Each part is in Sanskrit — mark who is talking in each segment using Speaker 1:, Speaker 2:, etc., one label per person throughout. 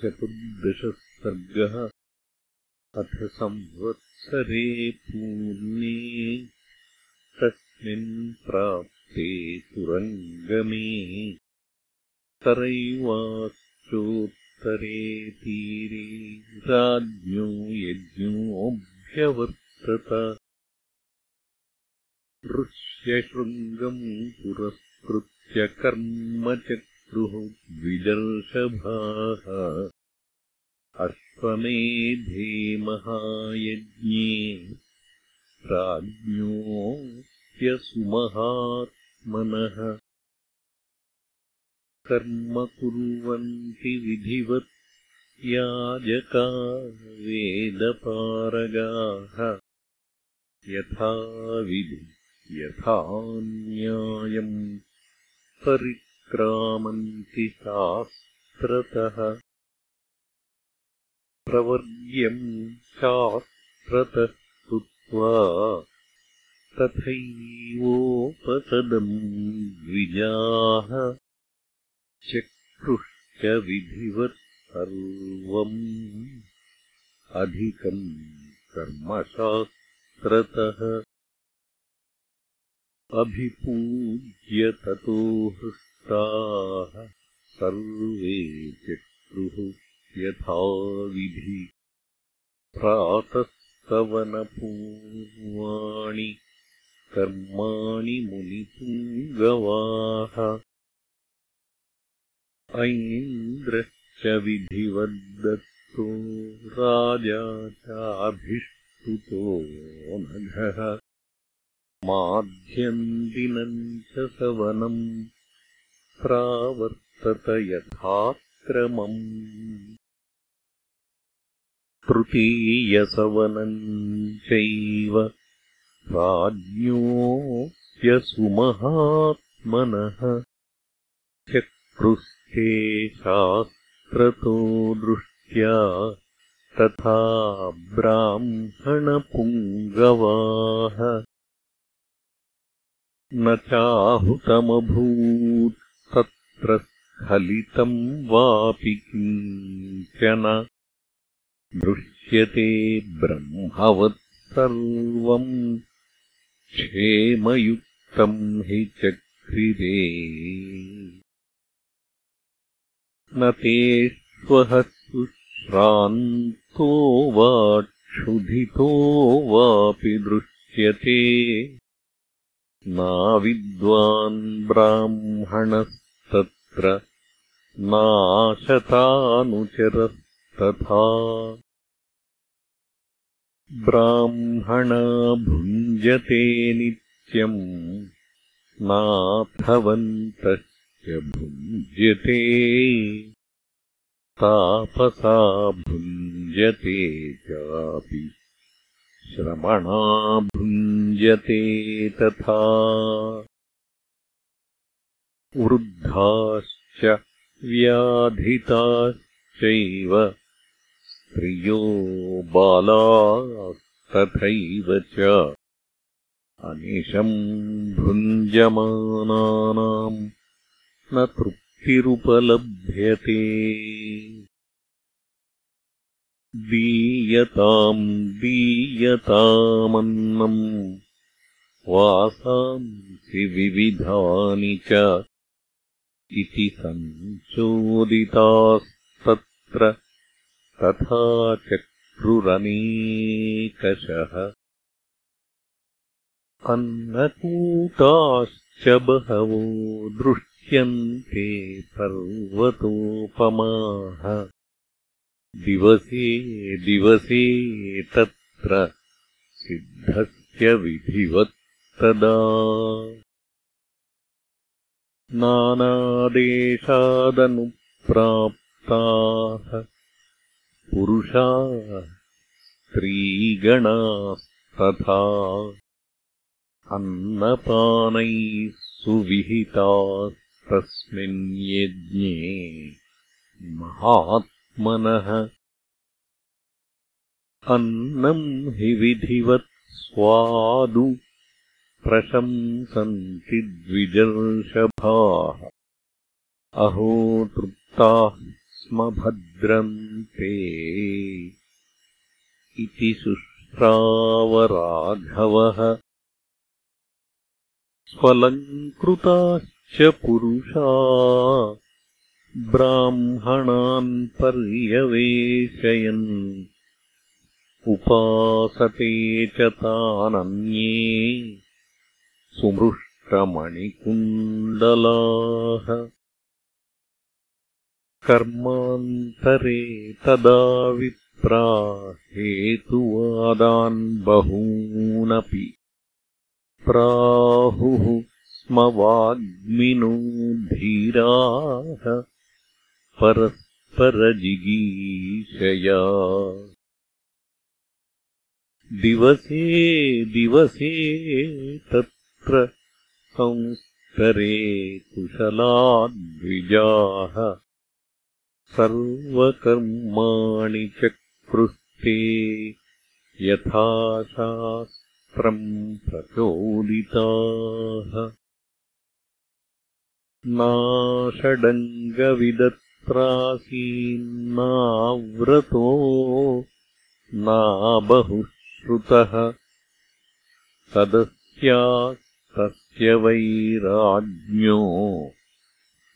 Speaker 1: चतुर्दशः सर्गः अथ संवत्सरे पूर्णे तस्मिन् प्राप्ते तुरङ्गमे तरैवाश्चोत्तरे तीरे राज्ञो यज्ञोऽभ्यवर्तत। ऋष्यशृङ्गम् पुरस्कृत्य कर्म द्विदर्शभाः अश्वमेधे महायज्ञे राज्ञोऽप्यसुमहात्मनः। कर्म कुर्वन्ति विधिवत् याजका वेदपारगाः यथाविधि यथा न्यायम् परि क्रामन्ति शास्त्रतः। प्रवर्ग्यम् शास्त्रतः कृत्वा तथैवोपसदम् द्विजाः। चक्रुश्च विधिवत् सर्वम् अधिकम् कर्मशास्त्रतः। अभिपूज्य ततो सर्वे चक्रुः यथाविधि प्रातस्तवनपूर्वाणि कर्माणि मुनिपुङ्गवाः। ऐन्द्रश्च विधिवद्दत्तो राजा चाभिष्टुतो नघः। माध्यन्दिनम् च सवनम् प्रावर्तत यथाक्रमम्। तृतीयसवनम् चैव राज्ञोऽप्यसुमहात्मनः चक्रुस्थे शास्त्रतो दृष्ट्या तथा ब्राह्मणपुङ्गवाः। न चाहुतमभूत् तत्र स्खलितम् वापि किञ्चन। दृश्यते ब्रह्मवत् सर्वम् क्षेमयुक्तम् हि चक्रिरे। न तेष्वः सुश्रान्तो वा क्षुधितो वापि दृश्यते नाविद्वान् ब्राह्मणस्तत्र नाशतानुचरस्तथा ब्राह्मणा भुञ्जते नित्यम् नाथवन्तश्च भुञ्जते। तापसा भुञ्जते चापि श्रमणा भुञ्जते तथा वृद्धाश्च व्याधिताश्चैव स्त्रियो बालास्तथैव च अनिशम् भुञ्जमानानाम् न तृप्तिरुपलभ्यते दीयताम् दीयतामन्नम् वासांसि विविधानि च इति सञ्चोदितास्तत्र तथा चक्रुरनेकशः अन्नकूटाश्च बहवो दृश्यन्ते पर्वतोपमाः दिवसे दिवसे तत्र सिद्धस्य विधिवत्तदा नानादेशादनुप्राप्ताः पुरुषाः स्त्रीगणास्तथा। अन्नपानैः सुविहितास्तस्मिन् यज्ञे महात् मनः। अन्नम् हि विधिवत् स्वादु। प्रशंसन्ति द्विजर्षभाः। अहो तृप्ताः स्म भद्रन्ते इति शुश्रावराघवः स्वलङ्कृताश्च पुरुषा ब्राह्मणान् पर्यवेशयन्। उपासते च तानन्ये सुमृष्टमणिकुण्डलाः। कर्मान्तरे तदा विप्रा हेतुवादान् बहूनपि। प्राहुः स्म वाग्मिनो धीराः परस्परजिगीषया दिवसे दिवसे तत्र संस्तरे कुशलाद्विजाः। सर्वकर्माणि चक्रुस्ते यथाशास्त्रम् प्रचोदिताः नाषडङ्गविदत्रासीन्नाव्रतो नाबहुः श्रुतः तदस्यास्तस्य वैराज्ञो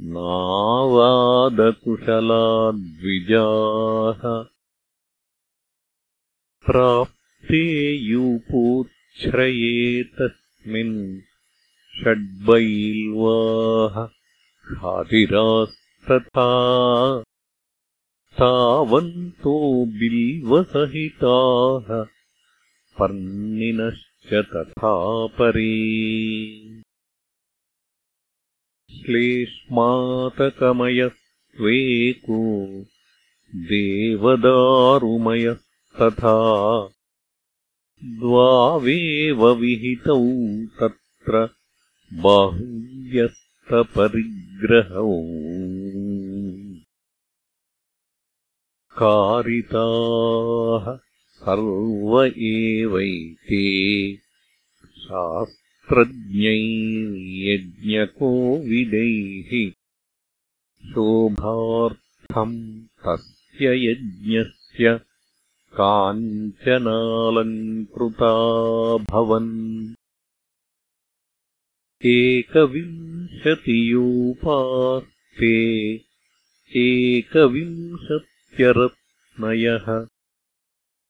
Speaker 1: नावादकुशलाद्विजाः। प्राप्ते यूपोच्छ्रये तस्मिन् षड्बैल्वाः खादिरास्तथा तावन्तो बिल्वसहिताः पर्णिनश्च तथा परे। श्लेष्मातकमयस्त्वेको देवदारुमयस्तथा। द्वावेव विहितौ तत्र बाहुव्यस्तपरिग्रहौ कारिताः सर्व एवैते शास्त्रज्ञैर्यज्ञकोविदैः शोभार्थम् तस्य यज्ञस्य काञ्चनालङ्कृता भवन् एकविंशतियोपास्ते एकविंशत्यरत्नयः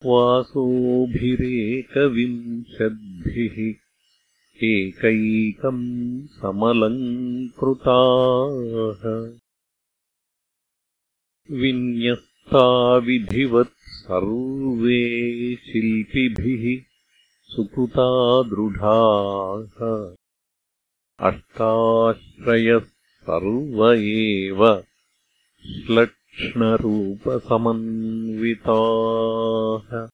Speaker 1: वासोभिरेकविंशद्भिः एकैकम् समलङ्कृताः। विन्यस्ताविधिवत् सर्वे शिल्पिभिः सुकृता दृढाः। अष्टाश्रयः सर्व एव श्लक्ष्णरूपसमन्विताः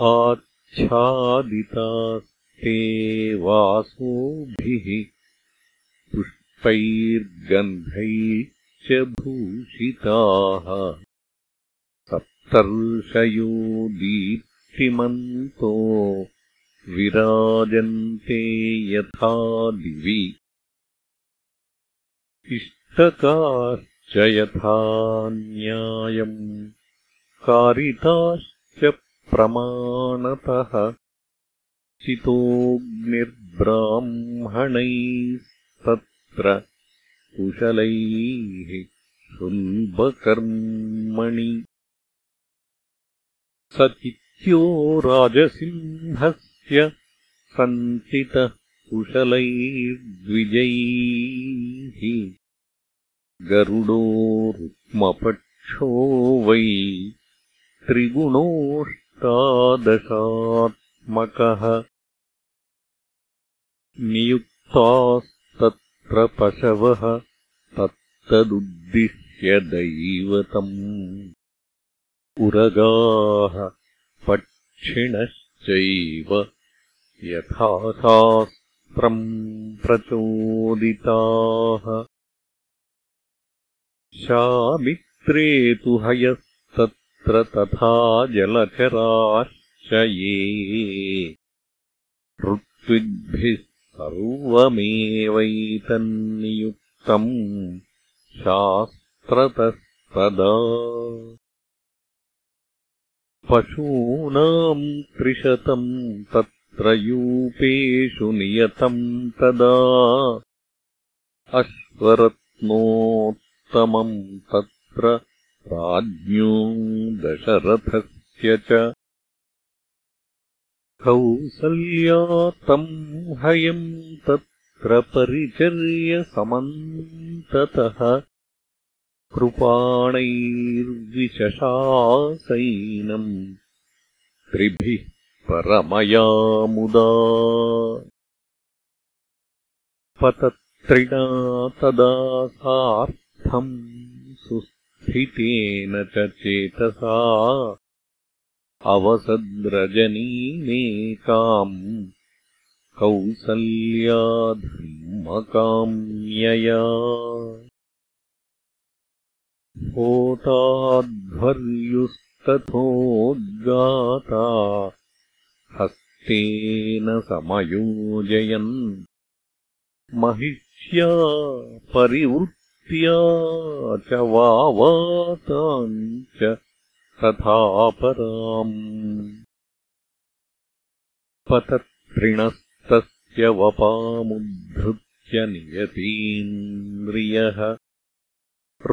Speaker 1: आच्छादितास्ते वासोभिः पुष्पैर्गन्धैश्च भूषिताः। सप्तर्षयो दीप्तिमन्तो विराजन्ते यथा दिवि इष्टकाश्च यथा न्यायम् कारिताश्च प्रमाणतः चितोऽग्निर्ब्राह्मणैस्तत्र कुशलैः शुल्बकर्मणि। स चित्यो राजसिंहस्य सञ्चितः कुशलैर्द्विजैः गरुडो रुक्मपक्षो वै त्रिगुणोऽष्टादशात्मकः नियुक्तास्तत्र पशवः तत्तदुद्दिश्य दैवतम्। उरगाः पक्षिणश्चैव यथाशास्त्रम् प्रचोदिताः शामित्रे तु हयस्तत्र तथा जलचराश्च ये ऋत्विग्भिः सर्वमेवैतन्नियुक्तम् शास्त्रमनुष्ठाय तत्रतस्तदा पशूनाम् त्रिशतम् तत्र यूपेषु नियतम् तदा अश्वरत्नोत्तमम् तत्र राज्ञो दशरथस्य च। कौसल्यातम् हयम् तत्र परिचर्यसमन्ततः। कृपाणैर्विशशासैनम् त्रिभिः परमया मुदा पतत्रिणा तदा सुस्थितेन च चेतसा अवसद्रजनीमेकाम् कौसल्याधर्मकाम्यया होताध्वर्युस्तथोद्गाता हस्तेन समयोजयन्। महिष्या च वावाताम् च तथापराम्। पतत्रिणस्तस्य वपामुद्धृत्य नियतीन्द्रियः।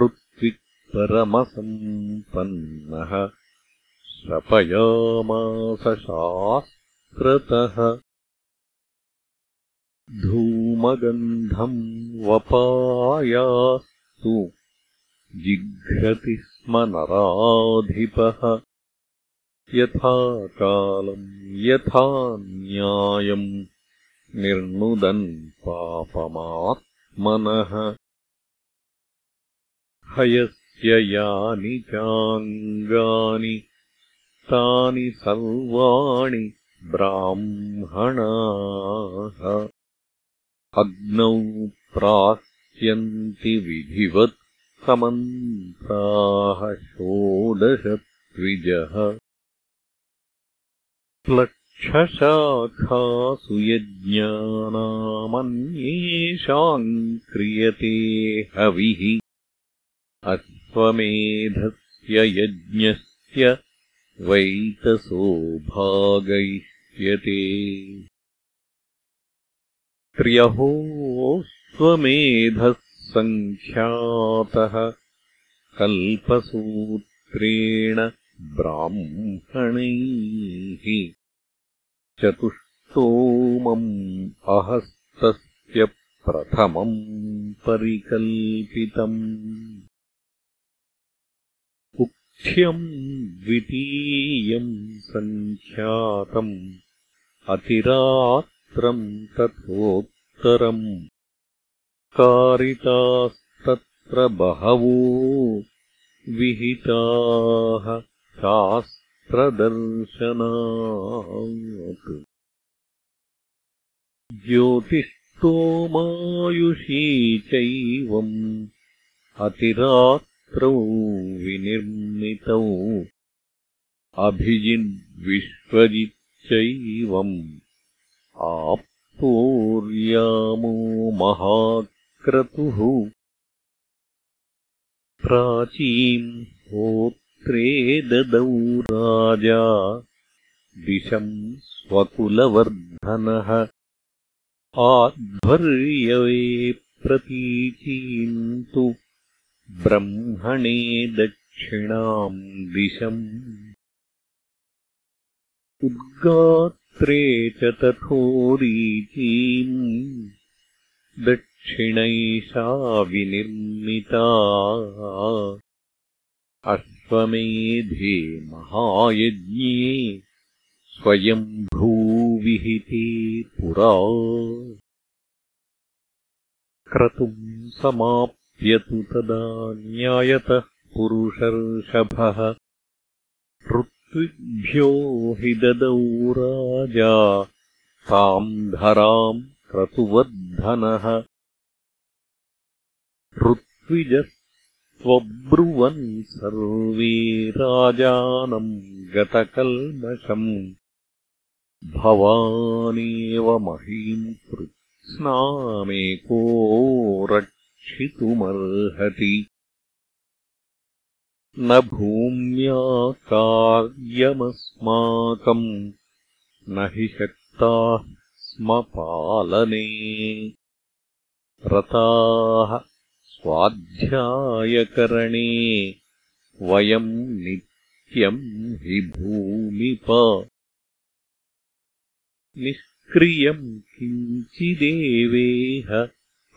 Speaker 1: ऋत्विक्परमसम्पन्नः। शास्त्रतः धूमगन्धम् वपायास्तु जिघ्रति स्म नराधिपः। यथा कालम् यथा न्यायम् निर्णुदन् पापमात्मनः। हयस्य यानि चाङ्गानि तानि सर्वाणि ब्राह्मणाः। अग्नौ प्रास्यन्ति विधिवत् समन्ताः षोडशत्विजः लक्षशाखासु यज्ञानामन्येषाम् क्रियते हविः। अश्वमेधस्य यज्ञस्य वैतसो भागयिष्यते त्र्यहोऽस्वमेधः सङ्ख्यातः कल्पसूत्रेण ब्राह्मणैः चतुष्टोमम् अहस्तस्य प्रथमम् परिकल्पितम्। उक्ष्यम् द्वितीयम् सङ्ख्यातम् अतिरात्रम् तथोत्तरम् कारितास्तत्र बहवो विहिताः शास्त्रदर्शनात्। ज्योतिष्टोमायुषी चैवम् अतिरात्रौ विनिर्मितौ। अभिजिद्विश्वजिच्चैवम् आप्तोर्यामो महा क्रतुः प्राचीम् होत्रे ददौ राजा दिशम् स्वकुलवर्धनः आध्वर्यवे प्रतीचीम् तु ब्रह्मणे दक्षिणाम् दिशम्। उद्गात्रे च तथोदीचीम् दक्षिणैषा विनिर्मिता अश्वमेधे महायज्ञे स्वयम्भूविहिते पुरा। क्रतुम् समाप्यतु तदा न्यायतः पुरुषर्षभः। ऋत्विभ्यो हि ददौ राजा ताम् धराम् क्रतुवर्धनः ऋत्विजस्त्वब्रुवन् सर्वे राजानम् गतकल्मषम्। भवानेव महीम् कृत्स्नामेको रक्षितुमर्हति न भूम्या कार्यमस्माकम् न हि शक्ताः स्म पालने रताः स्वाध्यायकरणे वयम् नित्यम् हि भूमिप। निष्क्रियम् किञ्चिदेवेह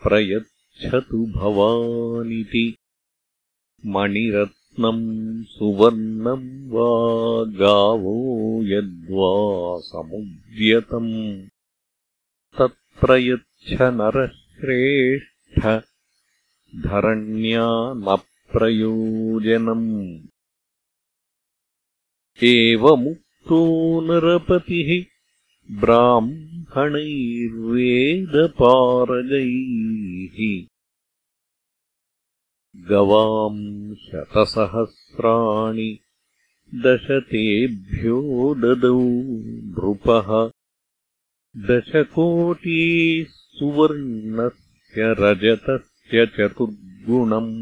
Speaker 1: प्रयच्छतु भवानिति। मणिरत्नम् सुवर्णम् वा गावो यद्वा समुद्यतम् तत्प्रयच्छ नरश्रेष्ठ धरण्या न प्रयोजनम् एवमुक्तो नरपतिः ब्राह्मणैर्वेदपारगैः। गवाम् शतसहस्राणि दशतेभ्यो ददौ नृपः। दशकोटिः सुवर्णस्य रजतस्य चतुर्गुणम्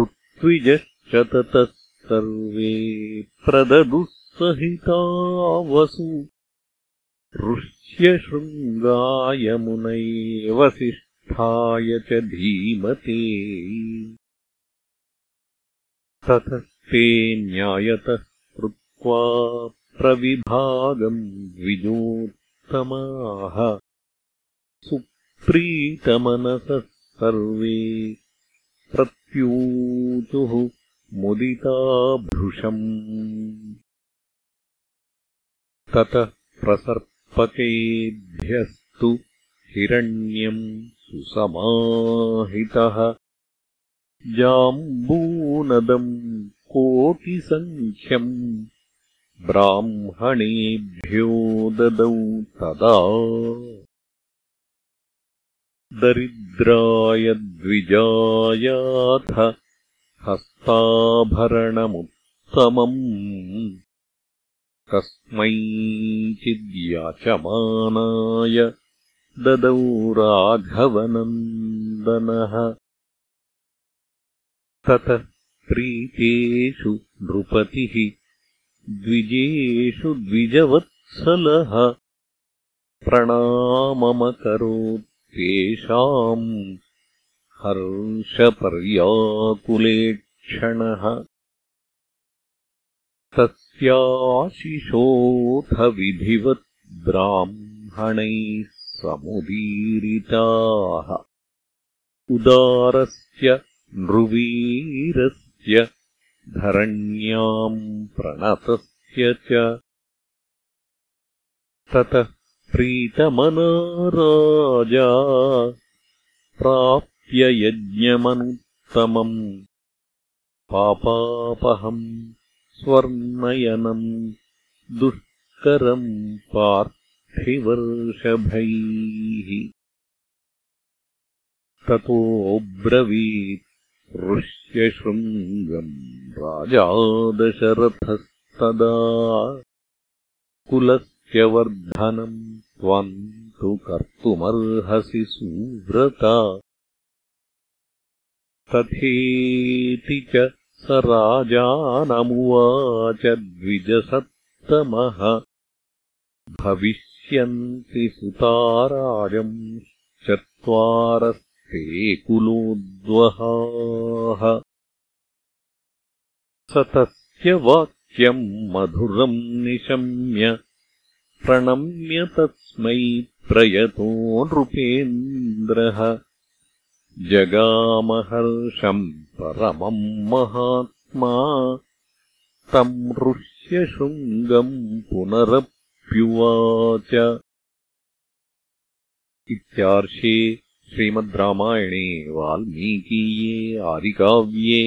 Speaker 1: ऋत्विजश्च ततः सर्वे प्रददुः सहितावसु ऋष्यशृङ्गाय वसिष्ठाय च धीमते। ततस्ते न्यायतः कृत्वा प्रविभागम् द्विजोत्तमाः सुप्रीतमनसः सर्वे प्रत्यूचुः मुदिताभृशम्। ततः प्रसर्पकेभ्यस्तु हिरण्यम् सुसमाहितः। जाम्बूनदम् कोटिसङ्ख्यम् ब्राह्मणेभ्यो ददौ तदा दरिद्राय द्विजायाथ हस्ताभरणमुत्तमम्। कस्मैचिद्याचमानाय ददौ राघवनन्दनः ततः प्रीतेषु नृपतिः द्विजेषु द्विजवत्सलः प्रणाममकरोत्तेषाम् हर्षपर्याकुलेक्षणः। तस्याशिषोऽथ विधिवत् ब्राह्मणैः समुदीरिताः। उदारस्य नृवीरस्य धरण्याम् प्रणतस्य च। ततः प्रीतमना राजा प्राप्य यज्ञमनुत्तमम्। पापापहम् स्वर्णयनम्। दुष्करम् पार्थिवर्षभैः। ततोऽब्रवीत् ऋष्यशृङ्गम् राजा दशरथस्तदा कुलस्य वर्धनम् त्वम् तु कर्तुमर्हसि सुव्रता। तथेति च स राजानमुवाच द्विजसत्तमः। भविष्यन्ति सुताराजम् चत्वारस्ते कुलोद्वहाः। स तस्य वाक्यम् मधुरम् निशम्य प्रणम्य तस्मै प्रयतो नृपेन्द्रः जगामहर्षम् परमम् महात्मा तम् ऋष्यशृङ्गम् पुनरप्युवाच। इत्यार्षे श्रीमद् रामायणे वाल्मीकीये आदिकाव्ये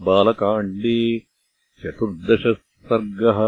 Speaker 1: बालकाण्डे चतुर्दशः सर्गः